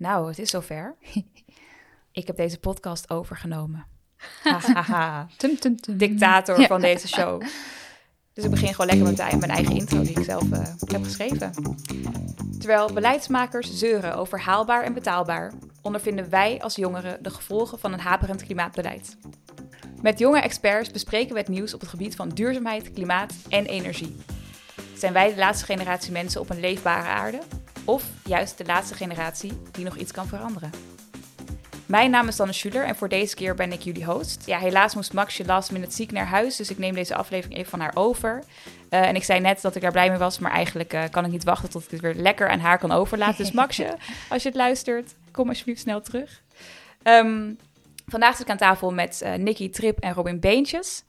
Nou, het is zover. ik heb deze podcast overgenomen. Tum, tum, tum. Dictator Ja. van deze show. Dus ik begin gewoon lekker met mijn mijn eigen intro die ik zelf eh, heb geschreven. Terwijl beleidsmakers zeuren over haalbaar en betaalbaar, ondervinden wij als jongeren de gevolgen van een haperend klimaatbeleid. Met jonge experts bespreken we het nieuws op het gebied van duurzaamheid, klimaat en energie. Zijn wij de laatste generatie mensen op een leefbare aarde? Of juist de laatste generatie die nog iets kan veranderen? Mijn naam is Danne Schuler en voor deze keer ben ik jullie host. Ja, helaas moest Maxje last minute ziek naar huis, dus ik neem deze aflevering even van haar over. Eh, en ik zei net dat ik daar blij mee was, maar eigenlijk eh, kan ik niet wachten tot ik dit weer lekker aan haar kan overlaten. Dus Maxje, als je het luistert, kom alsjeblieft snel terug. Ehm, vandaag zit ik aan tafel met eh Nicky Trip en Robin Beentjes.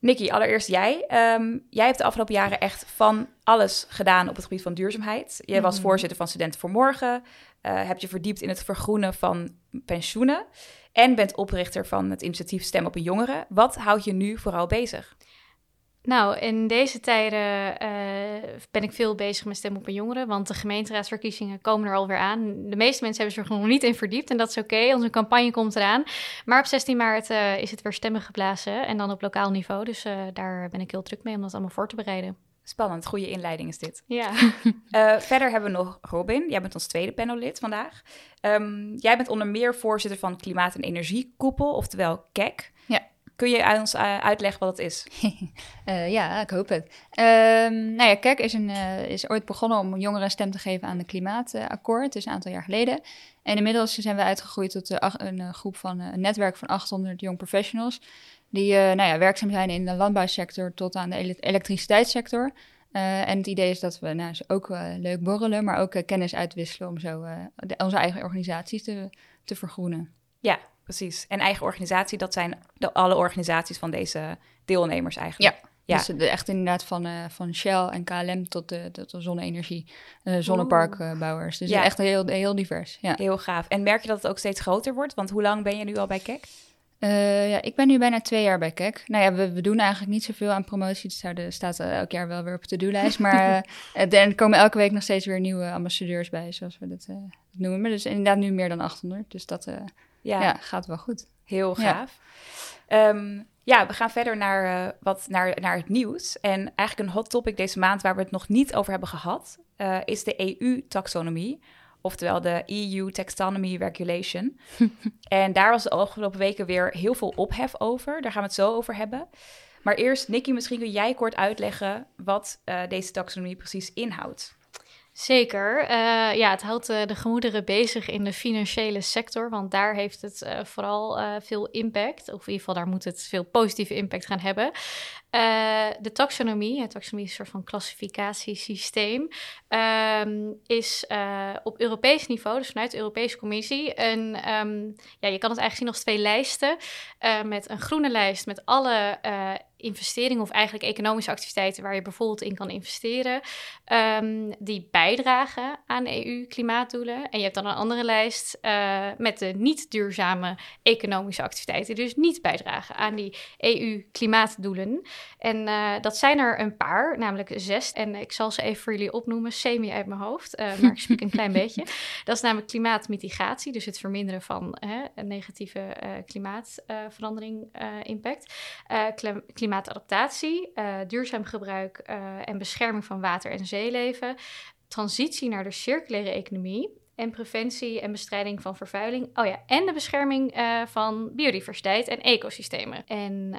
Nicky, allereerst jij. Ehm, jij hebt de afgelopen jaren echt van alles gedaan op het gebied van duurzaamheid. Je was Mhm. voorzitter van Studenten voor Morgen, eh heb je verdiept in het vergroenen van pensioenen en bent oprichter van het initiatief Stem op een Jongere. Wat houdt je nu vooral bezig? Nou, in deze tijden eh, ben ik veel bezig met stem op een jongeren, want de gemeenteraadsverkiezingen komen er alweer aan. De meeste mensen hebben zich er nog niet in verdiept en dat is oké, onze campagne komt eraan. Maar op 16 maart eh, is het weer stemmen geblazen en dan op lokaal niveau, dus eh, daar ben ik heel druk mee om dat allemaal voor te bereiden. Spannend, goede inleiding is dit. Ja, verder hebben we nog Robin. Jij bent ons tweede panellid vandaag. Ehm, jij bent onder meer voorzitter van Klimaat- en Energiekoepel, oftewel KEK. Ja. Kun je aan ons eh, uitleggen wat het is? Eh, ja, ik hoop het. Ehm, nou ja, Kek is, een, eh, is ooit begonnen om jongeren stem te geven aan de klimaatakkoord. Het is een aantal jaar geleden. En inmiddels zijn we uitgegroeid tot een groep van een netwerk van 800 young professionals. Die nou ja, werkzaam zijn in de landbouwsector tot aan de ele- elektriciteitssector. En het idee is dat we nou, ook leuk borrelen, maar ook kennis uitwisselen om zo de- onze eigen organisaties te, te vergroenen. Ja, precies. En eigen organisatie, dat zijn de, alle organisaties van deze deelnemers eigenlijk. Ja. Dus de, echt inderdaad van, eh, van Shell en KLM tot de, tot de zonne-energie, eh, zonneparkbouwers. Dus Ja. echt heel, heel divers. Ja. Heel gaaf. En merk je dat het ook steeds groter wordt? Want hoe lang ben je nu al bij KEK? Eh, ja, ik ben nu bijna twee jaar bij KEK. Nou ja, we, we doen eigenlijk niet zoveel aan promotie. Het staat, staat eh, elk jaar wel weer op de to-do-lijst. Maar eh, eh, er komen elke week nog steeds weer nieuwe ambassadeurs bij, zoals we dat eh, noemen. Dus inderdaad nu meer dan 800. Dus dat eh, Ja, ja. gaat wel goed. heel Ja. gaaf. Ehm, ja, we gaan verder naar, eh, wat, naar, naar het nieuws. En eigenlijk een hot topic deze maand waar we het nog niet over hebben gehad, eh, is de EU-taxonomie. Oftewel de EU Taxonomy Regulation. en daar was de afgelopen weken weer heel veel ophef over. Daar gaan we het zo over hebben. Maar eerst, Nicky, misschien kun jij kort uitleggen wat eh, deze taxonomie precies inhoudt. Zeker. Eh, ja, het houdt eh, de gemoederen bezig in de financiële sector, want daar heeft het eh, vooral veel impact. Of in ieder geval, daar moet het veel positieve impact gaan hebben. De taxonomie, het taxonomie is een soort van klassificatiesysteem, ehm, is op Europees niveau, dus vanuit de Europese Commissie, een, ehm, ja, je kan het eigenlijk zien als twee lijsten, met een groene lijst met alle investeringen of eigenlijk economische activiteiten waar je bijvoorbeeld in kan investeren, ehm, die bijdragen aan EU-klimaatdoelen. En je hebt dan een andere lijst eh, met de niet duurzame economische activiteiten, die dus niet bijdragen aan die EU-klimaatdoelen. En eh, dat zijn er een paar, namelijk zes. En ik zal ze even voor jullie opnoemen, semi uit mijn hoofd, eh, maar ik spreek een klein beetje. Dat is namelijk klimaatmitigatie, dus het verminderen van hè, een negatieve klimaatverandering impact. Klim- klimaatadaptatie, eh, duurzaam gebruik eh, en bescherming van water- en zeeleven. Transitie naar de circulaire economie. En preventie en bestrijding van vervuiling. Oh ja, en de bescherming eh, van biodiversiteit en ecosystemen. En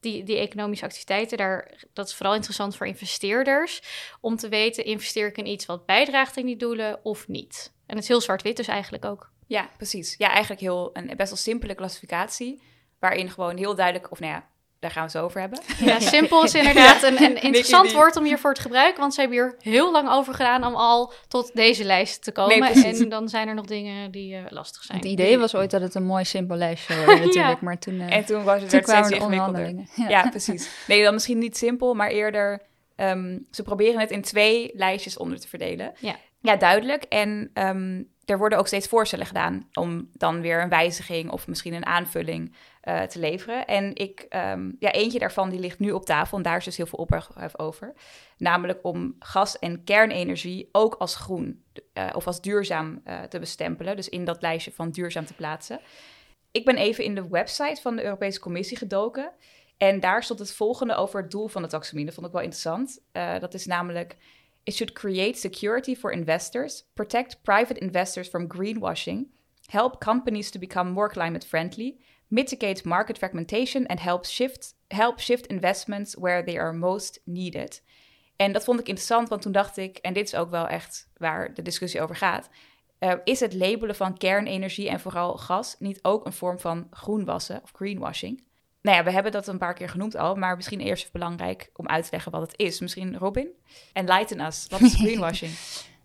die, die economische activiteiten, daar, dat is vooral interessant voor investeerders. Om te weten, investeer ik in iets wat bijdraagt in die doelen of niet? En het is heel zwart-wit dus eigenlijk ook. Ja, precies. Ja, eigenlijk heel, een best wel simpele klassificatie. Waarin gewoon heel duidelijk, of nou ja, daar gaan we het zo over hebben. Ja, simpel is inderdaad een, een interessant woord om hiervoor te gebruiken. Want ze hebben hier heel lang over gedaan om al tot deze lijst te komen. Nee, en dan zijn er nog dingen die eh, lastig zijn. Het idee was ooit dat het een mooi simpel lijstje zou worden natuurlijk. Maar toen, eh, En toen was het toen werd steeds kwamen de ingewikkelder. onderhandelingen. Ja. precies. Nee, dan misschien niet simpel, maar eerder... ehm, ze proberen het in twee lijstjes onder te verdelen. Ja. Ja, duidelijk. En ehm, er worden ook steeds voorstellen gedaan om dan weer een wijziging of misschien een aanvulling uh, te leveren. En ik, ehm, ja, eentje daarvan die ligt nu op tafel en daar is dus heel veel ophef over. Namelijk om gas- en kernenergie ook als groen uh, of als duurzaam uh, te bestempelen. Dus in dat lijstje van duurzaam te plaatsen. Ik ben even in de website van de Europese Commissie gedoken. En daar stond het volgende over het doel van de taxonomie. Dat vond ik wel interessant. dat is namelijk It should create security for investors, protect private investors from greenwashing, help companies to become more climate friendly, mitigate market fragmentation and help shift, help shift investments where they are most needed. En dat vond ik interessant, want toen dacht ik, en dit is ook wel echt waar de discussie over gaat, uh, is het labelen van kernenergie en vooral gas niet ook een vorm van groenwassen of greenwashing? Nou ja, we hebben dat een paar keer genoemd al, maar misschien eerst even belangrijk om uit te leggen wat het is. Misschien Robin? Enlighten us. Wat is greenwashing?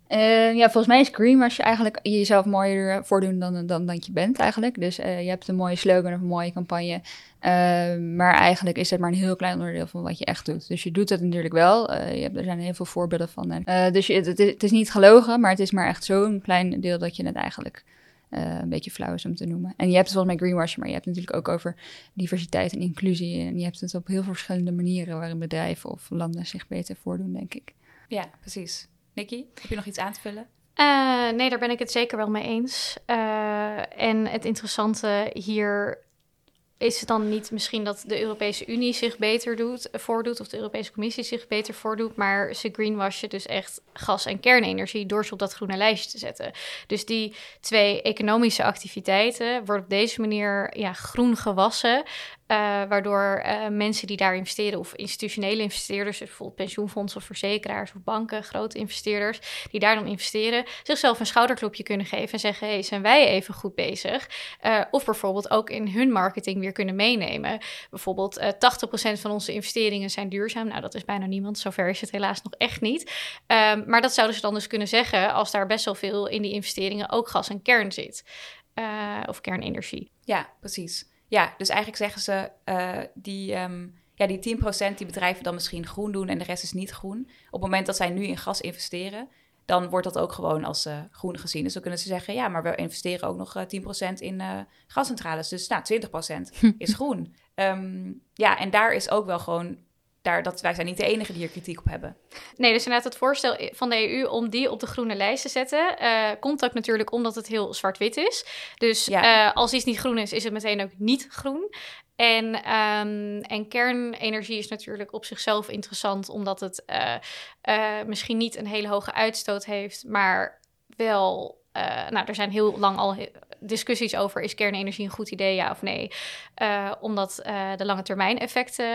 Uh, ja, volgens mij is greenwashing eigenlijk jezelf mooier voordoen dan, dan, dan je bent eigenlijk. Dus uh, je hebt een mooie slogan of een mooie campagne. Uh, maar eigenlijk is het maar een heel klein onderdeel van wat je echt doet. Dus je doet het natuurlijk wel. je hebt, er zijn heel veel voorbeelden van. dus je, het, het, is niet gelogen, maar het is maar echt zo'n klein deel dat je het eigenlijk uh, een beetje flauw is om te noemen. En je hebt het volgens mij greenwashing, maar je hebt het natuurlijk ook over diversiteit en inclusie. En je hebt het op heel veel verschillende manieren waarin bedrijven of landen zich beter voordoen, denk ik. Ja, precies. Nikki, heb je nog iets aan te vullen? Uh, nee, daar ben ik het zeker wel mee eens. Uh, en het interessante hier is het dan niet misschien dat de Europese Unie zich beter doet, voordoet of de Europese Commissie zich beter voordoet, maar ze greenwashen dus echt gas- en kernenergie door ze op dat groene lijstje te zetten. Dus die twee economische activiteiten worden op deze manier ja, groen gewassen, uh, waardoor uh, mensen die daar investeren, of institutionele investeerders, dus bijvoorbeeld pensioenfondsen of verzekeraars of banken, grote investeerders, die daar dan investeren, zichzelf een schouderklopje kunnen geven en zeggen: hey, zijn wij even goed bezig? Uh, of bijvoorbeeld ook in hun marketing weer kunnen meenemen. Bijvoorbeeld 80% van onze investeringen zijn duurzaam. Nou, dat is bijna niemand, zover is het helaas nog echt niet. Um, maar dat zouden ze dan dus kunnen zeggen als daar best wel veel in die investeringen ook gas en kern zit. of kernenergie. Ja, precies. Ja, dus eigenlijk zeggen ze uh, die, um, ja, die 10% die bedrijven dan misschien groen doen en de rest is niet groen. Op het moment dat zij nu in gas investeren, dan wordt dat ook gewoon als uh, groen gezien. Dus dan kunnen ze zeggen, ja, maar we investeren ook nog uh, 10% in gascentrales. Dus nou, 20% is groen. Um, ja, en daar is ook wel gewoon daar, dat, wij zijn niet de enige die hier kritiek op hebben. Nee, dus inderdaad het voorstel van de EU om die op de groene lijst te zetten... Uh, komt ook natuurlijk omdat het heel zwart-wit is. Dus ja. uh, als iets niet groen is, is het meteen ook niet groen. En, um, en kernenergie is natuurlijk op zichzelf interessant... omdat het uh, misschien niet een hele hoge uitstoot heeft... maar wel uh, nou, er zijn heel lang al discussies over: is kernenergie een goed idee, ja of nee? Uh, omdat uh, de lange termijn effecten,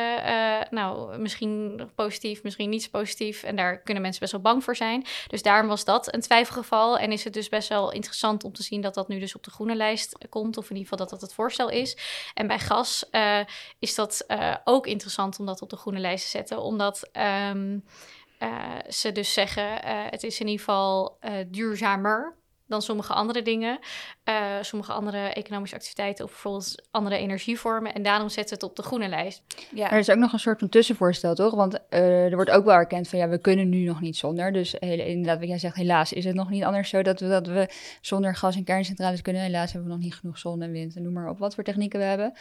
nou, misschien positief, misschien niet positief. En daar kunnen mensen best wel bang voor zijn. Dus daarom was dat een twijfelgeval. En is het dus best wel interessant om te zien dat dat nu dus op de groene lijst komt. Of in ieder geval dat dat het voorstel is. En bij gas is dat ook interessant om dat op de groene lijst te zetten. Omdat. Um, ze dus zeggen, het is in ieder geval duurzamer dan sommige andere dingen. Uh, sommige andere economische activiteiten of bijvoorbeeld andere energievormen. En daarom zetten het op de groene lijst. Ja. Er is ook nog een soort van tussenvoorstel, toch? Want uh, er wordt ook wel erkend van ja, we kunnen nu nog niet zonder. Dus inderdaad, wat jij zegt, helaas is het nog niet anders zo dat we, dat we zonder gas- en kerncentrales kunnen. Helaas hebben we nog niet genoeg zon en wind en noem maar op wat voor technieken we hebben.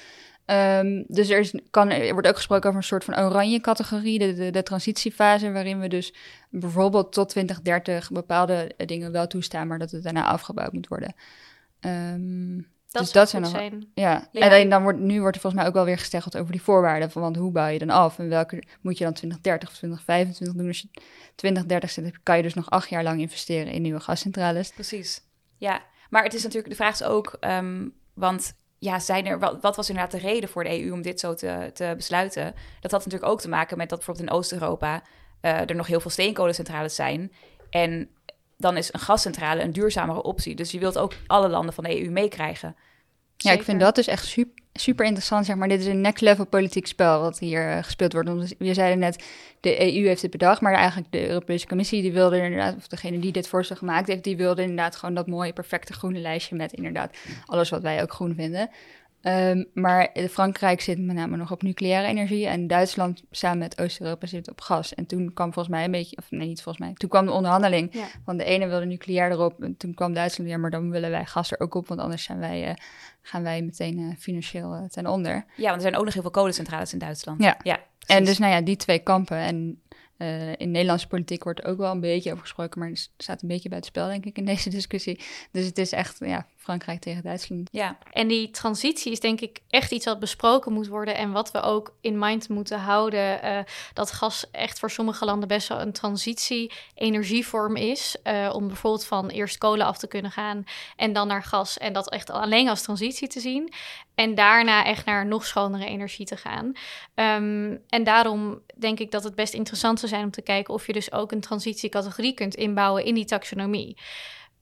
Um, dus er, is, kan, er wordt ook gesproken over een soort van oranje categorie, de, de, de, transitiefase, waarin we dus bijvoorbeeld tot 2030 bepaalde dingen wel toestaan, maar dat het daarna afgebouwd moet worden. Um, dat dus dat zijn nog. Zijn. Ja. ja. en dan wordt, nu wordt er volgens mij ook wel weer gesteggeld over die voorwaarden. Van, want hoe bouw je dan af? En welke moet je dan 2030 of 2025 doen? Als je 2030 zit, kan je dus nog acht jaar lang investeren in nieuwe gascentrales. Precies. Ja, maar het is natuurlijk, de vraag is ook, um, want ja, zijn er, wat, wat, was inderdaad de reden voor de EU om dit zo te, te besluiten? Dat had natuurlijk ook te maken met dat bijvoorbeeld in Oost-Europa uh, er nog heel veel steenkolencentrales zijn. En dan is een gascentrale een duurzamere optie. Dus je wilt ook alle landen van de EU meekrijgen. Ja, ik vind dat dus echt super, super interessant. Zeg maar, dit is een next level politiek spel wat hier uh, gespeeld wordt. Want je zeiden net, de EU heeft het bedacht, maar eigenlijk de Europese Commissie die wilde inderdaad, of degene die dit voorstel gemaakt heeft, die wilde inderdaad gewoon dat mooie, perfecte groene lijstje met inderdaad alles wat wij ook groen vinden. Ehm, maar Frankrijk zit met name nog op nucleaire energie en Duitsland samen met Oost-Europa zit op gas. En toen kwam volgens mij een beetje, of nee, niet volgens mij, toen kwam de onderhandeling Ja. van de ene wilde nucleair erop en toen kwam Duitsland weer, maar dan willen wij gas er ook op, want anders zijn wij, eh, gaan wij meteen eh, financieel eh, ten onder. Ja, want er zijn ook nog heel veel kolencentrales in Duitsland. Ja. ja En dus nou ja, die twee kampen en in Nederlandse politiek wordt er ook wel een beetje over gesproken, maar het staat een beetje buiten spel denk ik in deze discussie. Dus het is echt ja, Frankrijk tegen Duitsland. Ja, En die transitie is denk ik echt iets wat besproken moet worden. En wat we ook in mind moeten houden. eh, dat gas echt voor sommige landen best wel een transitie-energievorm is. eh, om bijvoorbeeld van eerst kolen af te kunnen gaan en dan naar gas. En dat echt alleen als transitie te zien. En daarna echt naar nog schonere energie te gaan. Ehm, en daarom denk ik dat het best interessant zou zijn om te kijken of je dus ook een transitiecategorie kunt inbouwen in die taxonomie.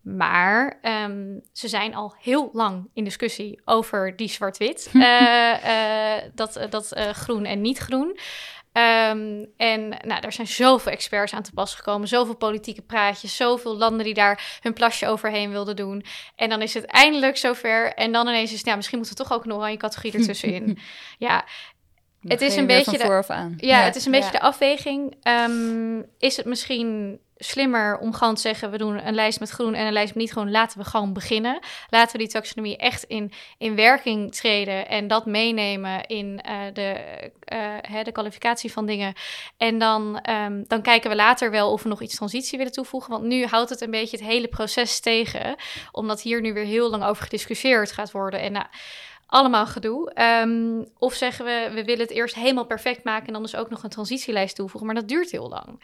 Maar ehm, ze zijn al heel lang in discussie over die zwart-wit. Eh, eh, dat dat eh, groen en niet groen. Ehm, en nou, er zijn zoveel experts aan te pas gekomen, zoveel politieke praatjes, zoveel landen die daar hun plasje overheen wilden doen. En dan is het eindelijk zover. En dan ineens is het, ja, misschien moeten we toch ook een oranje categorie ertussenin. ja, Het is ga je een weer beetje ja, het is een beetje Ja. de afweging. Ehm, is het misschien slimmer om gewoon te zeggen... we doen een lijst met groen en een lijst met niet groen... laten we gewoon beginnen. Laten we die taxonomie echt in, in werking treden... en dat meenemen in eh, de, eh, hè, de kwalificatie van dingen. En dan, ehm, dan kijken we later wel of we nog iets transitie willen toevoegen. Want nu houdt het een beetje het hele proces tegen... omdat hier nu weer heel lang over gediscussieerd gaat worden... en nou, allemaal gedoe. Ehm, of zeggen we, we willen het eerst helemaal perfect maken en dan dus ook nog een transitielijst toevoegen. Maar dat duurt heel lang.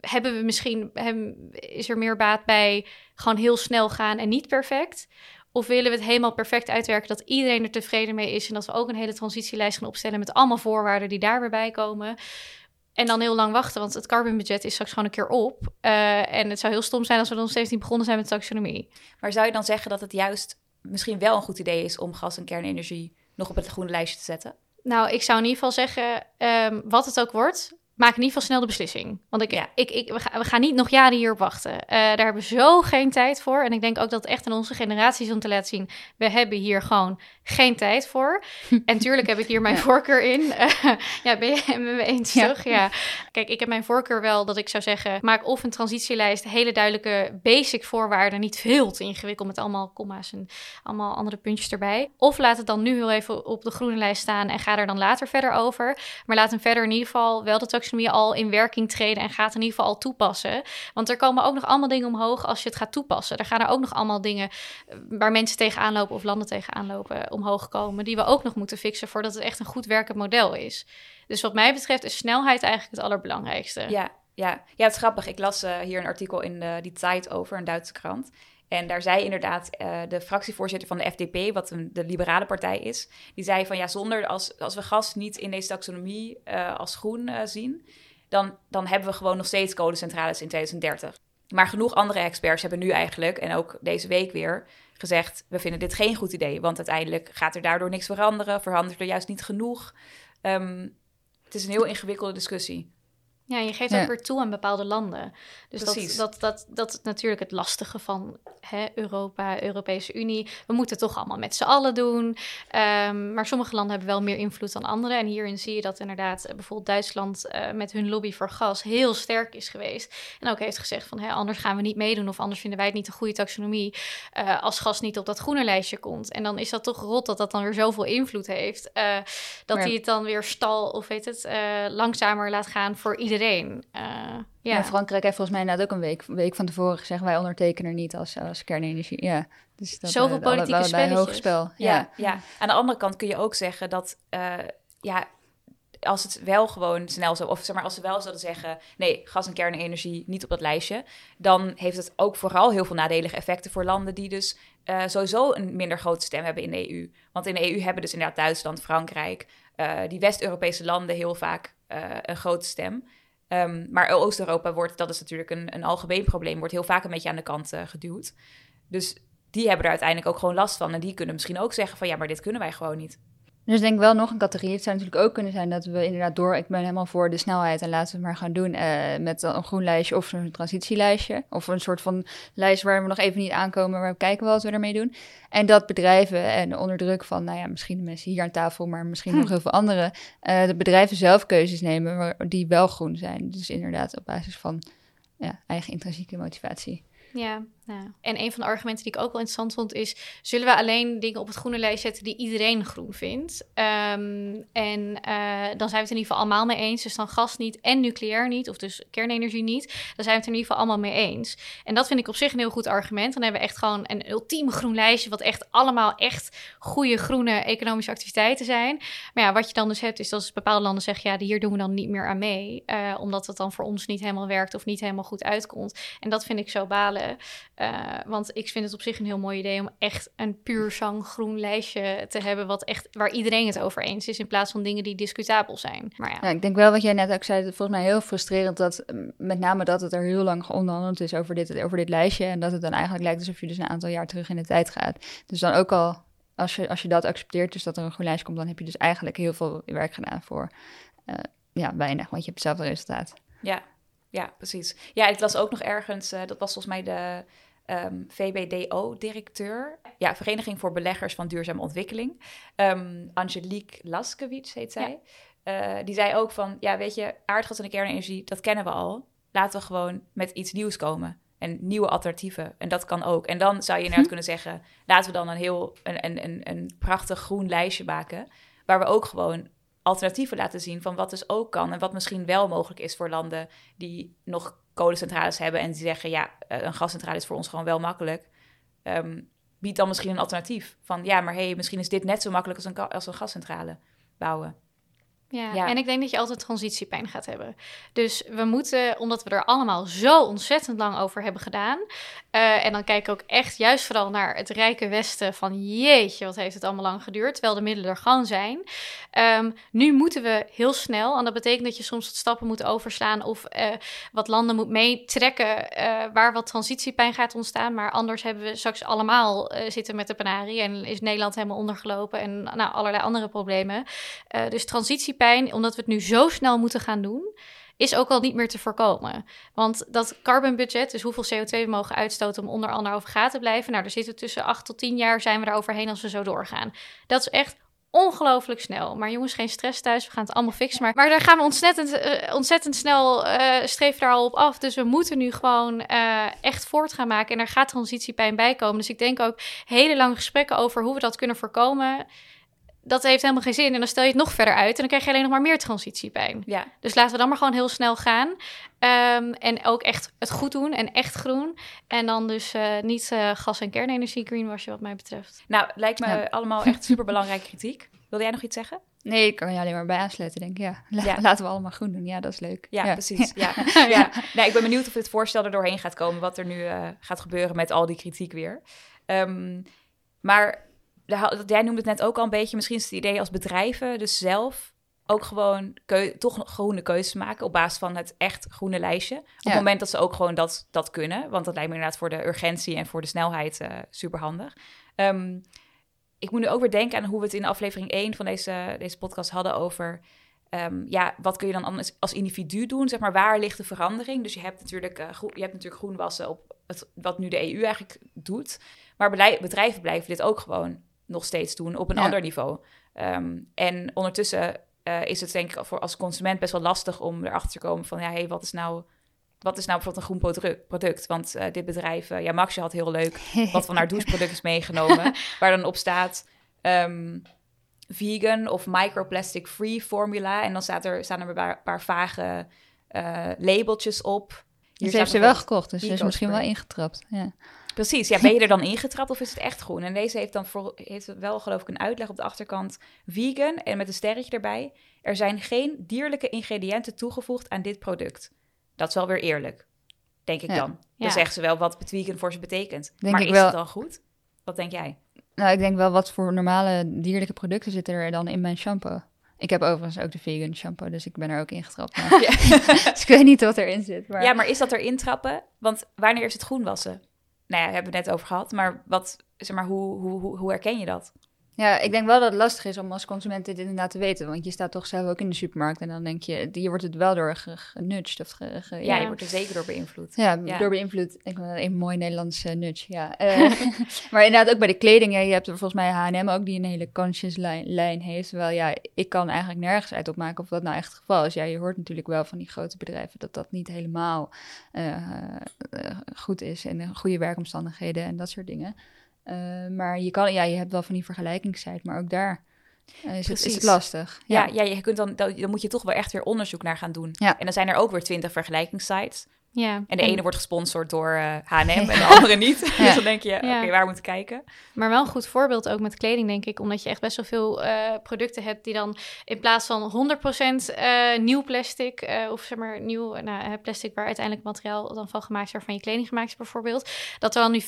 Hebben we misschien, hem, is er meer baat bij gewoon heel snel gaan en niet perfect? Of willen we het helemaal perfect uitwerken dat iedereen er tevreden mee is en dat we ook een hele transitielijst gaan opstellen met allemaal voorwaarden die daar weer bij komen? En dan heel lang wachten, want het carbonbudget is straks gewoon een keer op. Eh, en het zou heel stom zijn als we dan steeds niet begonnen zijn met taxonomie. maar zou je dan zeggen dat het juist misschien wel een goed idee is om gas en kernenergie nog op het groene lijstje te zetten? Nou, ik zou in ieder geval zeggen, ehm, wat het ook wordt, maak in ieder geval snel de beslissing. Want ik, Ja. ik, ik, we, gaan, we gaan niet nog jaren hierop wachten. Eh, daar hebben we zo geen tijd voor. En ik denk ook dat het echt aan onze generaties om te laten zien, we hebben hier gewoon geen tijd voor. en tuurlijk heb ik hier mijn voorkeur in. Ja, ben je het met me eens, Ja. toch? Ja. Kijk, ik heb mijn voorkeur wel dat ik zou zeggen, maak of een transitielijst, hele duidelijke basic voorwaarden, niet veel te ingewikkeld met allemaal komma's en allemaal andere puntjes erbij. Of laat het dan nu heel even op de groene lijst staan en ga er dan later verder over. Maar laat hem verder in ieder geval wel de taxonomie al in werking treden en gaat in ieder geval al toepassen. Want er komen ook nog allemaal dingen omhoog als je het gaat toepassen. Er gaan er ook nog allemaal dingen eh, waar mensen tegenaan lopen of landen tegenaan lopen omhoog komen, die we ook nog moeten fixen voordat het echt een goed werkend model is. Dus wat mij betreft is snelheid eigenlijk het allerbelangrijkste. Ja, ja. ja, het is grappig. Ik las eh, hier een artikel in de, die tijd over, een Duitse krant. En daar zei inderdaad eh, de fractievoorzitter van de FDP, wat een, de liberale partij is, die zei van ja, zonder als, als we gas niet in deze taxonomie eh, als groen eh, zien, dan, dan hebben we gewoon nog steeds kolencentrales in 2030. Maar genoeg andere experts hebben nu eigenlijk, en ook deze week weer, gezegd: we vinden dit geen goed idee, want uiteindelijk gaat er daardoor niks veranderen, verandert er juist niet genoeg. Ehm, het is een heel ingewikkelde discussie. Ja, je geeft Ja. ook weer toe aan bepaalde landen. Dus dat, Precies. dat, dat, dat is natuurlijk het lastige van hè, Europa, Europese Unie. We moeten het toch allemaal met z'n allen doen. Ehm, maar sommige landen hebben wel meer invloed dan andere. En hierin zie je dat inderdaad eh, bijvoorbeeld Duitsland eh, met hun lobby voor gas heel sterk is geweest. En ook heeft gezegd van hè, anders gaan we niet meedoen of anders vinden wij het niet een goede taxonomie eh, als gas niet op dat groene lijstje komt. En dan is dat toch rot dat dat dan weer zoveel invloed heeft. dat Maar- hij het dan weer stal of weet het, langzamer laat gaan voor iedereen. Eh, ja. Ja. Frankrijk heeft volgens mij inderdaad ook een week, week van tevoren gezegd... wij ondertekenen niet als, als kernenergie. Ja, dus dat, Zoveel alle- politieke hoog spel. Ja. Ja, ja. Aan de andere kant kun je ook zeggen dat, eh, ja, als het wel gewoon snel zo, of zeg maar, als ze wel zouden zeggen, nee, gas en kernenergie niet op dat lijstje, dan heeft het ook vooral heel veel nadelige effecten voor landen die dus sowieso een minder grote stem hebben in de EU. Want in de EU hebben dus inderdaad Duitsland, Frankrijk, die West-Europese landen heel vaak een grote stem. Ehm, maar Oost-Europa wordt, dat is natuurlijk een, een algemeen probleem, wordt heel vaak een beetje aan de kant eh, geduwd. Dus die hebben er uiteindelijk ook gewoon last van. En die kunnen misschien ook zeggen van ja, maar dit kunnen wij gewoon niet. Dus denk ik wel nog een categorie. Het zou natuurlijk ook kunnen zijn dat we inderdaad door... Ik ben helemaal voor de snelheid en laten we het maar gaan doen... eh, met een groen lijstje of een transitielijstje. Of een soort van lijst waar we nog even niet aankomen... maar we kijken wel wat we ermee doen. En dat bedrijven en onder druk van... nou ja, misschien de mensen hier aan tafel... maar misschien nog heel veel anderen... eh, de bedrijven zelf keuzes nemen die wel groen zijn. Dus inderdaad op basis van ja, eigen intrinsieke motivatie. Ja, ja. En een van de argumenten die ik ook wel interessant vond is... zullen we alleen dingen op het groene lijst zetten die iedereen groen vindt? Ehm, en eh, dan zijn we het in ieder geval allemaal mee eens. Dus dan gas niet en nucleair niet, of dus kernenergie niet. Dan zijn we het in ieder geval allemaal mee eens. En dat vind ik op zich een heel goed argument. Dan hebben we echt gewoon een ultieme groen lijstje... wat echt allemaal echt goede groene economische activiteiten zijn. Maar ja, wat je dan dus hebt is dat bepaalde landen zeggen... ja, hier doen we dan niet meer aan mee. eh, omdat het dan voor ons niet helemaal werkt of niet helemaal goed uitkomt. En dat vind ik zo balen. Eh, want ik vind het op zich een heel mooi idee om echt een puur zang groen lijstje te hebben. Wat echt, waar iedereen het over eens is. In plaats van dingen die discutabel zijn. Maar ja. Ja, ik denk wel wat jij net ook zei, dat volgens mij heel frustrerend dat mm, met name dat het er heel lang onderhandeld is over dit, over dit lijstje en dat het dan eigenlijk lijkt alsof je dus een aantal jaar terug in de tijd gaat. Dus dan ook al, als je, als je dat accepteert, dus dat er een groen lijstje komt, dan heb je dus eigenlijk heel veel werk gedaan voor eh, ja, weinig, want je hebt hetzelfde resultaat. Ja, ja, precies. Ja, ik las ook nog ergens, eh, dat was volgens mij de ehm, VBDO-directeur. Ja, Vereniging voor Beleggers van Duurzame Ontwikkeling. Ehm, Angelique Laskewitz heet zij. Eh, die zei ook van, ja, weet je, aardgas en de kernenergie, dat kennen we al. Laten we gewoon met iets nieuws komen. En nieuwe alternatieven. En dat kan ook. En dan zou je inderdaad kunnen zeggen, laten we dan een heel, een, een, een, een prachtig groen lijstje maken. Waar we ook gewoon alternatieven laten zien van wat dus ook kan en wat misschien wel mogelijk is voor landen die nog kolencentrales hebben en die zeggen ja, eh, een gascentrale is voor ons gewoon wel makkelijk. Ehm bied dan misschien een alternatief van ja, maar hey, misschien is dit net zo makkelijk als een, als een gascentrale bouwen. Ja, Ja. en ik denk dat je altijd transitiepijn gaat hebben. Dus we moeten, omdat we er allemaal zo ontzettend lang over hebben gedaan. eh, en dan kijk ik ook echt juist vooral naar het rijke Westen. Van jeetje, wat heeft het allemaal lang geduurd. Terwijl de middelen er gewoon zijn. Ehm, nu moeten we heel snel. En dat betekent dat je soms wat stappen moet overslaan. Of eh, wat landen moet meetrekken. eh, waar wat transitiepijn gaat ontstaan. Maar anders hebben we straks allemaal zitten met de penarie. En is Nederland helemaal ondergelopen. En nou, allerlei andere problemen. Dus transitiepijn, omdat we het nu zo snel moeten gaan doen, is ook al niet meer te voorkomen. Want dat carbon budget, dus hoeveel CO2 we mogen uitstoten om onder anderhalve graden te blijven, nou, daar zitten we tussen 8 tot 10 jaar zijn we daar overheen als we zo doorgaan. Dat is echt ongelooflijk snel. Maar jongens, geen stress thuis, we gaan het allemaal fixen. Maar, maar daar gaan we ontzettend, eh, ontzettend snel eh streven daar al op af. Dus we moeten nu gewoon eh, echt voort gaan maken. En er gaat transitiepijn bij komen. Dus ik denk ook hele lange gesprekken over hoe we dat kunnen voorkomen dat heeft helemaal geen zin. En dan stel je het nog verder uit en dan krijg je alleen nog maar meer transitiepijn. Ja, Dus laten we dan maar gewoon heel snel gaan. Ehm, en ook echt het goed doen en echt groen. En dan dus eh, niet eh, gas- en kernenergie greenwashen wat mij betreft. nou, lijkt me Ja. allemaal echt super belangrijke kritiek. Wilde jij nog iets zeggen? Nee, ik kan je alleen maar bij aansluiten, denk ik. Ja, La- Ja. laten we allemaal groen doen. Ja, dat is leuk. Ja, precies. Ja. Ja. Nee, ik ben benieuwd of dit voorstel er doorheen gaat komen, wat er nu eh, gaat gebeuren met al die kritiek weer. Ehm, maar jij noemde het net ook al een beetje, misschien is het idee als bedrijven dus zelf ook gewoon toch groene keuzes maken op basis van het echt groene lijstje. Op Ja. het moment dat ze ook gewoon dat, dat kunnen, want dat lijkt me inderdaad voor de urgentie en voor de snelheid eh super handig. ik moet nu ook weer denken aan hoe we het in aflevering 1 van deze, deze podcast hadden over Ehm, ja, wat kun je dan anders als individu doen? Zeg maar, waar ligt de verandering? Dus je hebt natuurlijk, eh, groen, je hebt natuurlijk groenwassen op het, wat nu de EU eigenlijk doet. Maar bedrijven blijven dit ook gewoon nog steeds doen op een Ja. ander niveau. Ehm, en ondertussen eh, is het denk ik voor als consument best wel lastig om erachter te komen van ja, hey, wat is nou wat is nou bijvoorbeeld een groen produ- product? Want eh, dit bedrijf, eh, ja, Maxje had heel leuk wat van haar doucheproduct is meegenomen, waar dan op staat ehm, vegan of microplastic free formula. En dan staat er, staan er een paar, paar vage labeltjes op. Hier staat heeft ze wel gekocht, dus ze is misschien wel ingetrapt. Ja. Precies, ja, ben je er dan ingetrapt of is het echt groen? En deze heeft dan voor, heeft wel geloof ik een uitleg op de achterkant vegan en met een sterretje erbij. Er zijn geen dierlijke ingrediënten toegevoegd aan dit product. Dat is wel weer eerlijk, denk ik Ja. dan. Ja. Dan zeggen ze wel wat vegan voor ze betekent. Denk maar ik is wel. het dan goed? Wat denk jij? Nou, ik denk wel wat voor normale dierlijke producten zitten er dan in mijn shampoo. Ik heb overigens ook de vegan shampoo, dus ik ben er ook ingetrapt. Maar... dus ik weet niet wat erin zit. Maar... Ja, maar is dat erin trappen? Want wanneer is het groen wassen? Nou ja, hebben het net over gehad. Maar, wat, zeg maar hoe, hoe, hoe, hoe herken je dat? Ja, ik denk wel dat het lastig is om als consument dit inderdaad te weten. Want je staat toch zelf ook in de supermarkt en dan denk je, hier wordt het wel door ge- genudged. Of ge- ge- Ja, ja, je wordt er zeker door beïnvloed. ja, Ja. door beïnvloed. Ik dat een mooi Nederlands eh, nudge, ja. Eh, maar inderdaad ook bij de kleding. Ja, je hebt er volgens mij H&M ook die een hele conscious lijn, lijn heeft. Terwijl ja, ik kan eigenlijk nergens uit opmaken of dat nou echt het geval is. Ja, je hoort natuurlijk wel van die grote bedrijven dat dat niet helemaal eh, eh, goed is. En goede werkomstandigheden en dat soort dingen. Eh, maar je, kan, ja, je hebt wel van die vergelijkingssite, maar ook daar eh, is, het, is het lastig. Ja, ja, je kunt dan, dan, dan moet je toch wel echt weer onderzoek naar gaan doen. Ja. En dan zijn er ook weer twintig vergelijkingssites. Ja. En de ene wordt gesponsord door eh, H&M en de andere niet. Ja. Dus dan denk je, oké, waar moet ik kijken? Maar wel een goed voorbeeld ook met kleding, denk ik. Omdat je echt best wel veel eh, producten hebt die dan in plaats van 100% eh, nieuw plastic, of zeg maar nieuw nou, plastic waar uiteindelijk materiaal dan van gemaakt is, waarvan je kleding gemaakt is bijvoorbeeld, dat er dan nu 5%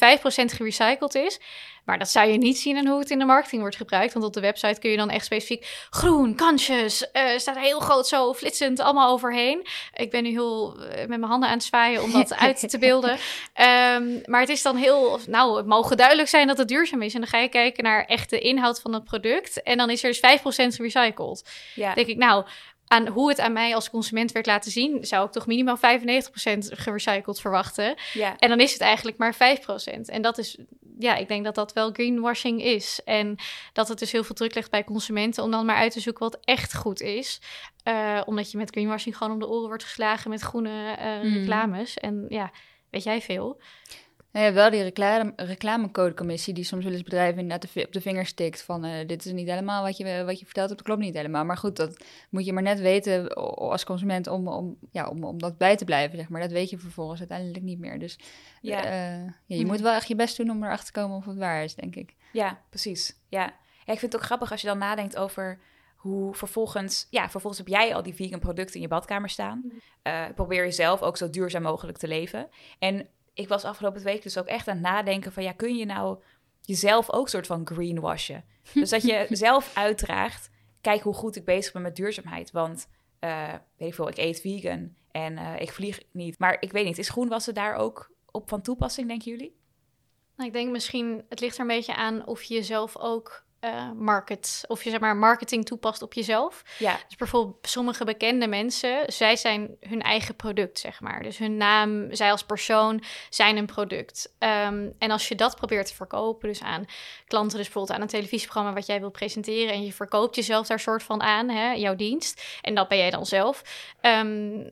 gerecycled is. Maar dat zou je niet zien in hoe het in de marketing wordt gebruikt. Want op de website kun je dan echt specifiek groen, kansjes, staat heel groot zo flitsend allemaal overheen. Ik ben nu heel met mijn handen aan het zwaaien om dat uit te beelden. Ehm, maar het is dan heel, nou, het mogen duidelijk zijn dat het duurzaam is. En dan ga je kijken naar echt de inhoud van het product. En dan is er dus 5% gerecycled. Ja, denk ik, nou, aan hoe het aan mij als consument werd laten zien, zou ik toch minimaal 95% gerecycled verwachten. ja. En dan is het eigenlijk maar 5%. En dat is, ja, ik denk dat dat wel greenwashing is. En dat het dus heel veel druk legt bij consumenten om dan maar uit te zoeken wat echt goed is. Eh, omdat je met greenwashing gewoon om de oren wordt geslagen met groene eh, Mm. reclames. En ja, weet jij veel? Ja, je hebt wel die reclame, reclamecodecommissie die soms wel eens bedrijven inderdaad op de vinger stikt van eh, dit is niet helemaal wat je, wat je vertelt hebt, dat klopt niet helemaal. Maar goed, dat moet je maar net weten als consument om, om, ja, om, om dat bij te blijven, zeg maar. Dat weet je vervolgens uiteindelijk niet meer. Dus Ja. eh, ja, je Hm. moet wel echt je best doen om erachter te komen of het waar is, denk ik. Ja, precies. Ja. ja, ik vind het ook grappig als je dan nadenkt over hoe vervolgens... Ja, vervolgens heb jij al die vegan producten in je badkamer staan. Eh, probeer jezelf ook zo duurzaam mogelijk te leven. En ik was afgelopen week dus ook echt aan het nadenken van... Ja, kun je nou jezelf ook soort van greenwashen? Dus dat je zelf uitdraagt... Kijk hoe goed ik bezig ben met duurzaamheid. Want, eh, weet ik veel, ik eet vegan en eh, ik vlieg niet. Maar ik weet niet, is groenwassen daar ook op van toepassing, denken jullie? Nou, ik denk misschien, het ligt er een beetje aan of je jezelf ook eh, market, of je zeg maar marketing toepast op jezelf. Ja, Dus bijvoorbeeld sommige bekende mensen, zij zijn hun eigen product, zeg maar. Dus hun naam, zij als persoon zijn een product. Ehm, en als je dat probeert te verkopen, dus aan klanten, dus bijvoorbeeld aan een televisieprogramma wat jij wil presenteren, en je verkoopt jezelf daar soort van aan, hè, jouw dienst, en dat ben jij dan zelf. ehm,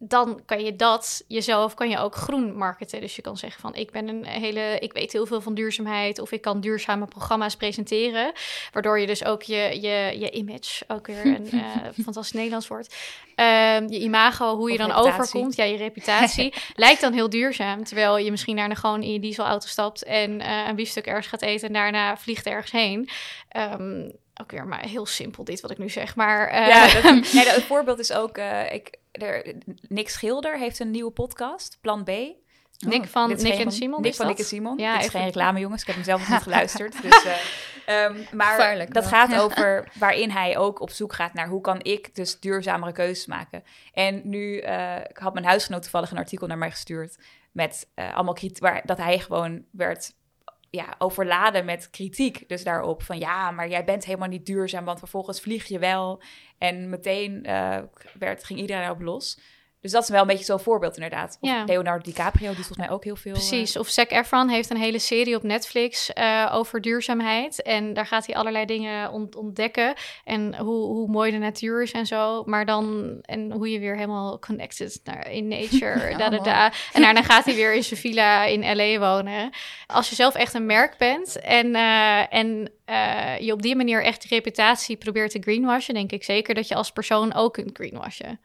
dan kan je dat jezelf kan je ook groen marketen. Dus je kan zeggen van ik ben een hele, ik weet heel veel van duurzaamheid of ik kan duurzame programma's presenteren, waardoor je dus ook je, je, je image ook weer een eh, fantastisch Nederlands woord, Ehm, je imago, hoe je Of dan reputatie. overkomt, ja je reputatie lijkt dan heel duurzaam, terwijl je misschien daarna gewoon in je dieselauto stapt en eh, een biefstuk ergens gaat eten en daarna vliegt ergens heen. Ehm, ook weer maar heel simpel dit wat ik nu zeg, maar eh, Ja, dat, nee, dat- het voorbeeld is ook... eh, ik, er, Nick Schilder heeft een nieuwe podcast, Plan B. Nick van Nick geen- en Simon. Nick van dat? Nick en Simon. Ja, Dit is even- geen reclame, jongens. Ik heb hem zelf niet geluisterd. Dus, eh, ehm, maar dat wel. gaat over waarin hij ook op zoek gaat naar hoe kan ik dus duurzamere keuzes maken. En nu eh, ik had mijn huisgenoot toevallig een artikel naar mij gestuurd met eh, allemaal kritiek, waar dat hij gewoon werd ja, overladen met kritiek. Dus daarop van ja, maar jij bent helemaal niet duurzaam, want vervolgens vlieg je wel. En meteen eh, werd, ging iedereen erop los. Dus dat is wel een beetje zo'n voorbeeld inderdaad. Of Ja. Leonardo DiCaprio doet volgens mij ook heel veel. eh, Precies, of Zac Efron heeft een hele serie op Netflix eh, over duurzaamheid. En daar gaat hij allerlei dingen ont- ontdekken. En hoe, hoe mooi de natuur is en zo. Maar dan, en hoe je weer helemaal connected naar, in nature. da, da, da. En daarna gaat hij weer in zijn villa in L.A. wonen. Als je zelf echt een merk bent en, eh, en je op die manier echt reputatie probeert te greenwashen... denk ik zeker dat je als persoon ook kunt greenwashen.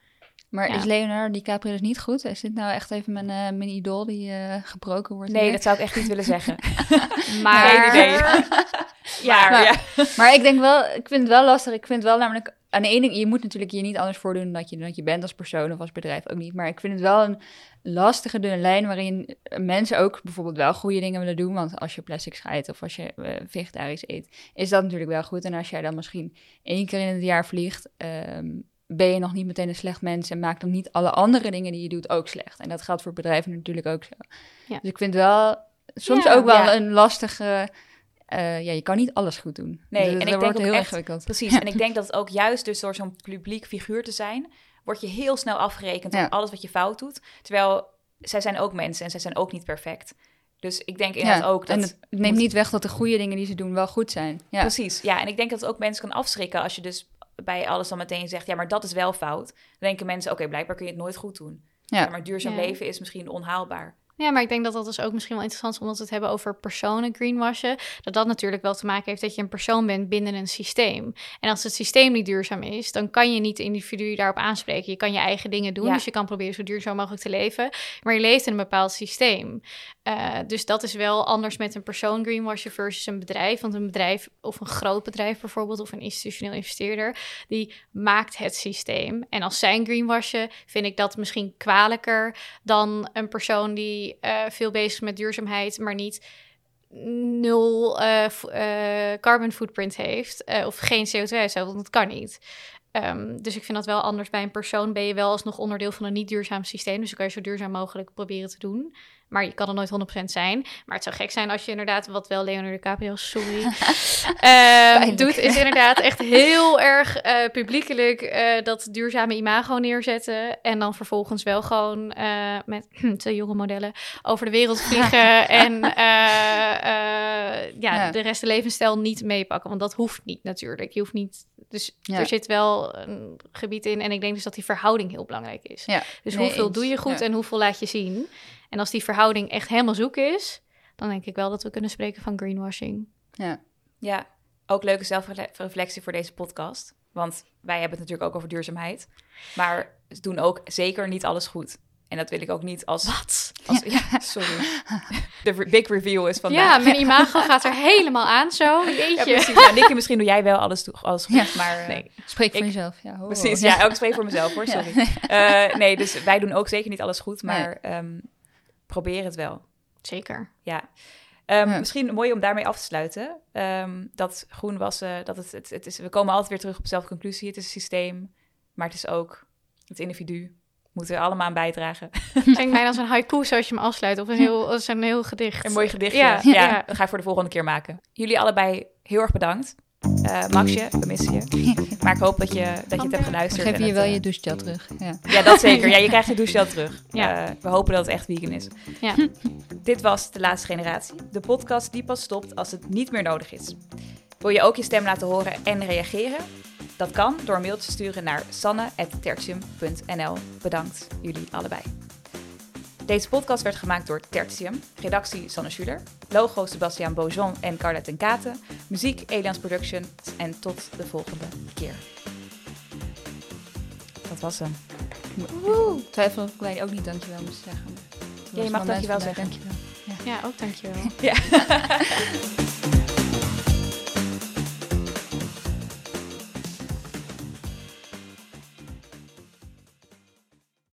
Maar Ja. is Leonardo DiCaprio dus niet goed? Is dit nou echt even mijn, eh, mijn idool die eh, gebroken wordt? Nee, dat zou ik echt niet willen zeggen. Maar... Geen idee. Ja, Maar, ja. Maar ik denk wel, ik vind het wel lastig. Ik vind wel namelijk, aan de ene je moet natuurlijk je niet anders voordoen dan dat je, dan dat je bent als persoon of als bedrijf ook niet. Maar ik vind het wel een lastige dunne lijn waarin mensen ook bijvoorbeeld wel goede dingen willen doen. Want als je plastic scheidt of als je eh, vegetarisch eet, is dat natuurlijk wel goed. En als jij dan misschien één keer in het jaar vliegt, ehm, ben je nog niet meteen een slecht mens en maakt dan niet alle andere dingen die je doet ook slecht. En dat geldt voor bedrijven natuurlijk ook zo. Ja. Dus ik vind wel soms Ja, ook wel ja. een lastige eh, ja, je kan niet alles goed doen. Nee, Dus en ik denk wordt ook heel echt- ingewikkeld. Precies. En ik denk dat het ook juist dus door zo'n publiek figuur te zijn, word je heel snel afgerekend Ja. op alles wat je fout doet. Terwijl zij zijn ook mensen en zij zijn ook niet perfect. Dus ik denk inderdaad ook dat... en het neemt moet- niet weg dat de goede dingen die ze doen wel goed zijn. Ja, Precies, ja. En ik denk dat het ook mensen kan afschrikken als je dus bij alles dan meteen zegt, ja, maar dat is wel fout. Dan denken mensen, oké, blijkbaar kun je het nooit goed doen. Ja. Ja, maar duurzaam Ja. leven is misschien onhaalbaar. Ja, maar ik denk dat dat dus ook misschien wel interessant is, omdat we het hebben over personen greenwashen. Dat dat natuurlijk wel te maken heeft dat je een persoon bent binnen een systeem. En als het systeem niet duurzaam is, dan kan je niet de individu daarop aanspreken. Je kan je eigen dingen doen, Ja. dus je kan proberen zo duurzaam mogelijk te leven. Maar je leeft in een bepaald systeem. Eh, dus dat is wel anders met een persoon greenwashen versus een bedrijf. Want een bedrijf, of een groot bedrijf bijvoorbeeld, of een institutioneel investeerder, die maakt het systeem. En als zij een greenwashen, vind ik dat misschien kwalijker dan een persoon die eh, veel bezig is met duurzaamheid, maar niet nul eh, carbon footprint heeft of geen CO2-uitstoot, want dat kan niet. Ehm, dus ik vind dat wel anders. Bij een persoon ben je wel alsnog onderdeel van een niet duurzaam systeem. Dus dan kan je zo duurzaam mogelijk proberen te doen. Maar je kan er nooit 100% zijn. Maar het zou gek zijn als je inderdaad, wat wel Leonardo DiCaprio, sorry, ehm, doet, is inderdaad echt heel erg eh, publiekelijk eh, dat duurzame imago neerzetten. En dan vervolgens wel gewoon eh, met twee jonge modellen over de wereld vliegen. en ja, Ja. de rest de levensstijl niet meepakken. Want dat hoeft niet natuurlijk. Je hoeft niet. Dus Ja. er zit wel een gebied in. En ik denk dus dat die verhouding heel belangrijk is. Dus nee, hoeveel eens. doe je goed en hoeveel laat je zien? En als die verhouding echt helemaal zoek is, dan denk ik wel dat we kunnen spreken van greenwashing. ja. Ja, ook leuke zelfreflectie voor deze podcast. Want wij hebben het natuurlijk ook over duurzaamheid. Maar ze doen ook zeker niet alles goed. En dat wil ik ook niet als... Wat? als ja. sorry. De big reveal is vandaag. Ja, mijn imago gaat er helemaal aan zo. Ja, Jeetje. precies. Ja, Nicky, misschien doe jij wel alles, toe- alles goed, Ja. maar... eh, Nee. Spreek voor Ik- jezelf. Ja. Precies, ja, ook spreek voor mezelf hoor, sorry. Eh, nee, dus wij doen ook zeker niet alles goed, maar ehm, probeer het wel. Zeker. Ja. Ehm, Ja. Misschien mooi om daarmee af te sluiten. ehm, dat groen wassen, dat het, het, het is, we komen altijd weer terug op dezelfde conclusie. Het is een systeem, maar het is ook het individu. Moeten we allemaal aan bijdragen. Klinkt mij als een haiku zoals je hem afsluit. Of een heel, als een heel gedicht. Een mooi gedichtje. Ja, Ja, ja. dat ga ik voor de volgende keer maken. Jullie allebei heel erg bedankt. Eh Maxje, we missen je. Maar ik hoop dat je, dat je het hebt geluisterd. en je het, wel eh, je douchegel terug. Ja. Ja, dat zeker. Ja, je krijgt je douchegel terug. Ja. Eh, we hopen dat het echt vegan is. Ja. Dit was De Laatste Generatie. De podcast die pas stopt als het niet meer nodig is. Wil je ook je stem laten horen en reageren? Dat kan door een mail te sturen naar sanne.tertium.nl. Bedankt jullie allebei. Deze podcast werd gemaakt door Tertium, redactie Sanne Schuler, logo Sebastian Beaujon en Carla ten Katen, muziek Elians Productions en tot de volgende keer. Dat was hem. Ik twijfel of ik ook niet dankjewel moest zeggen. Ja, je mag dankjewel zeggen. Dankjewel. Ja, ook dankjewel. Ja.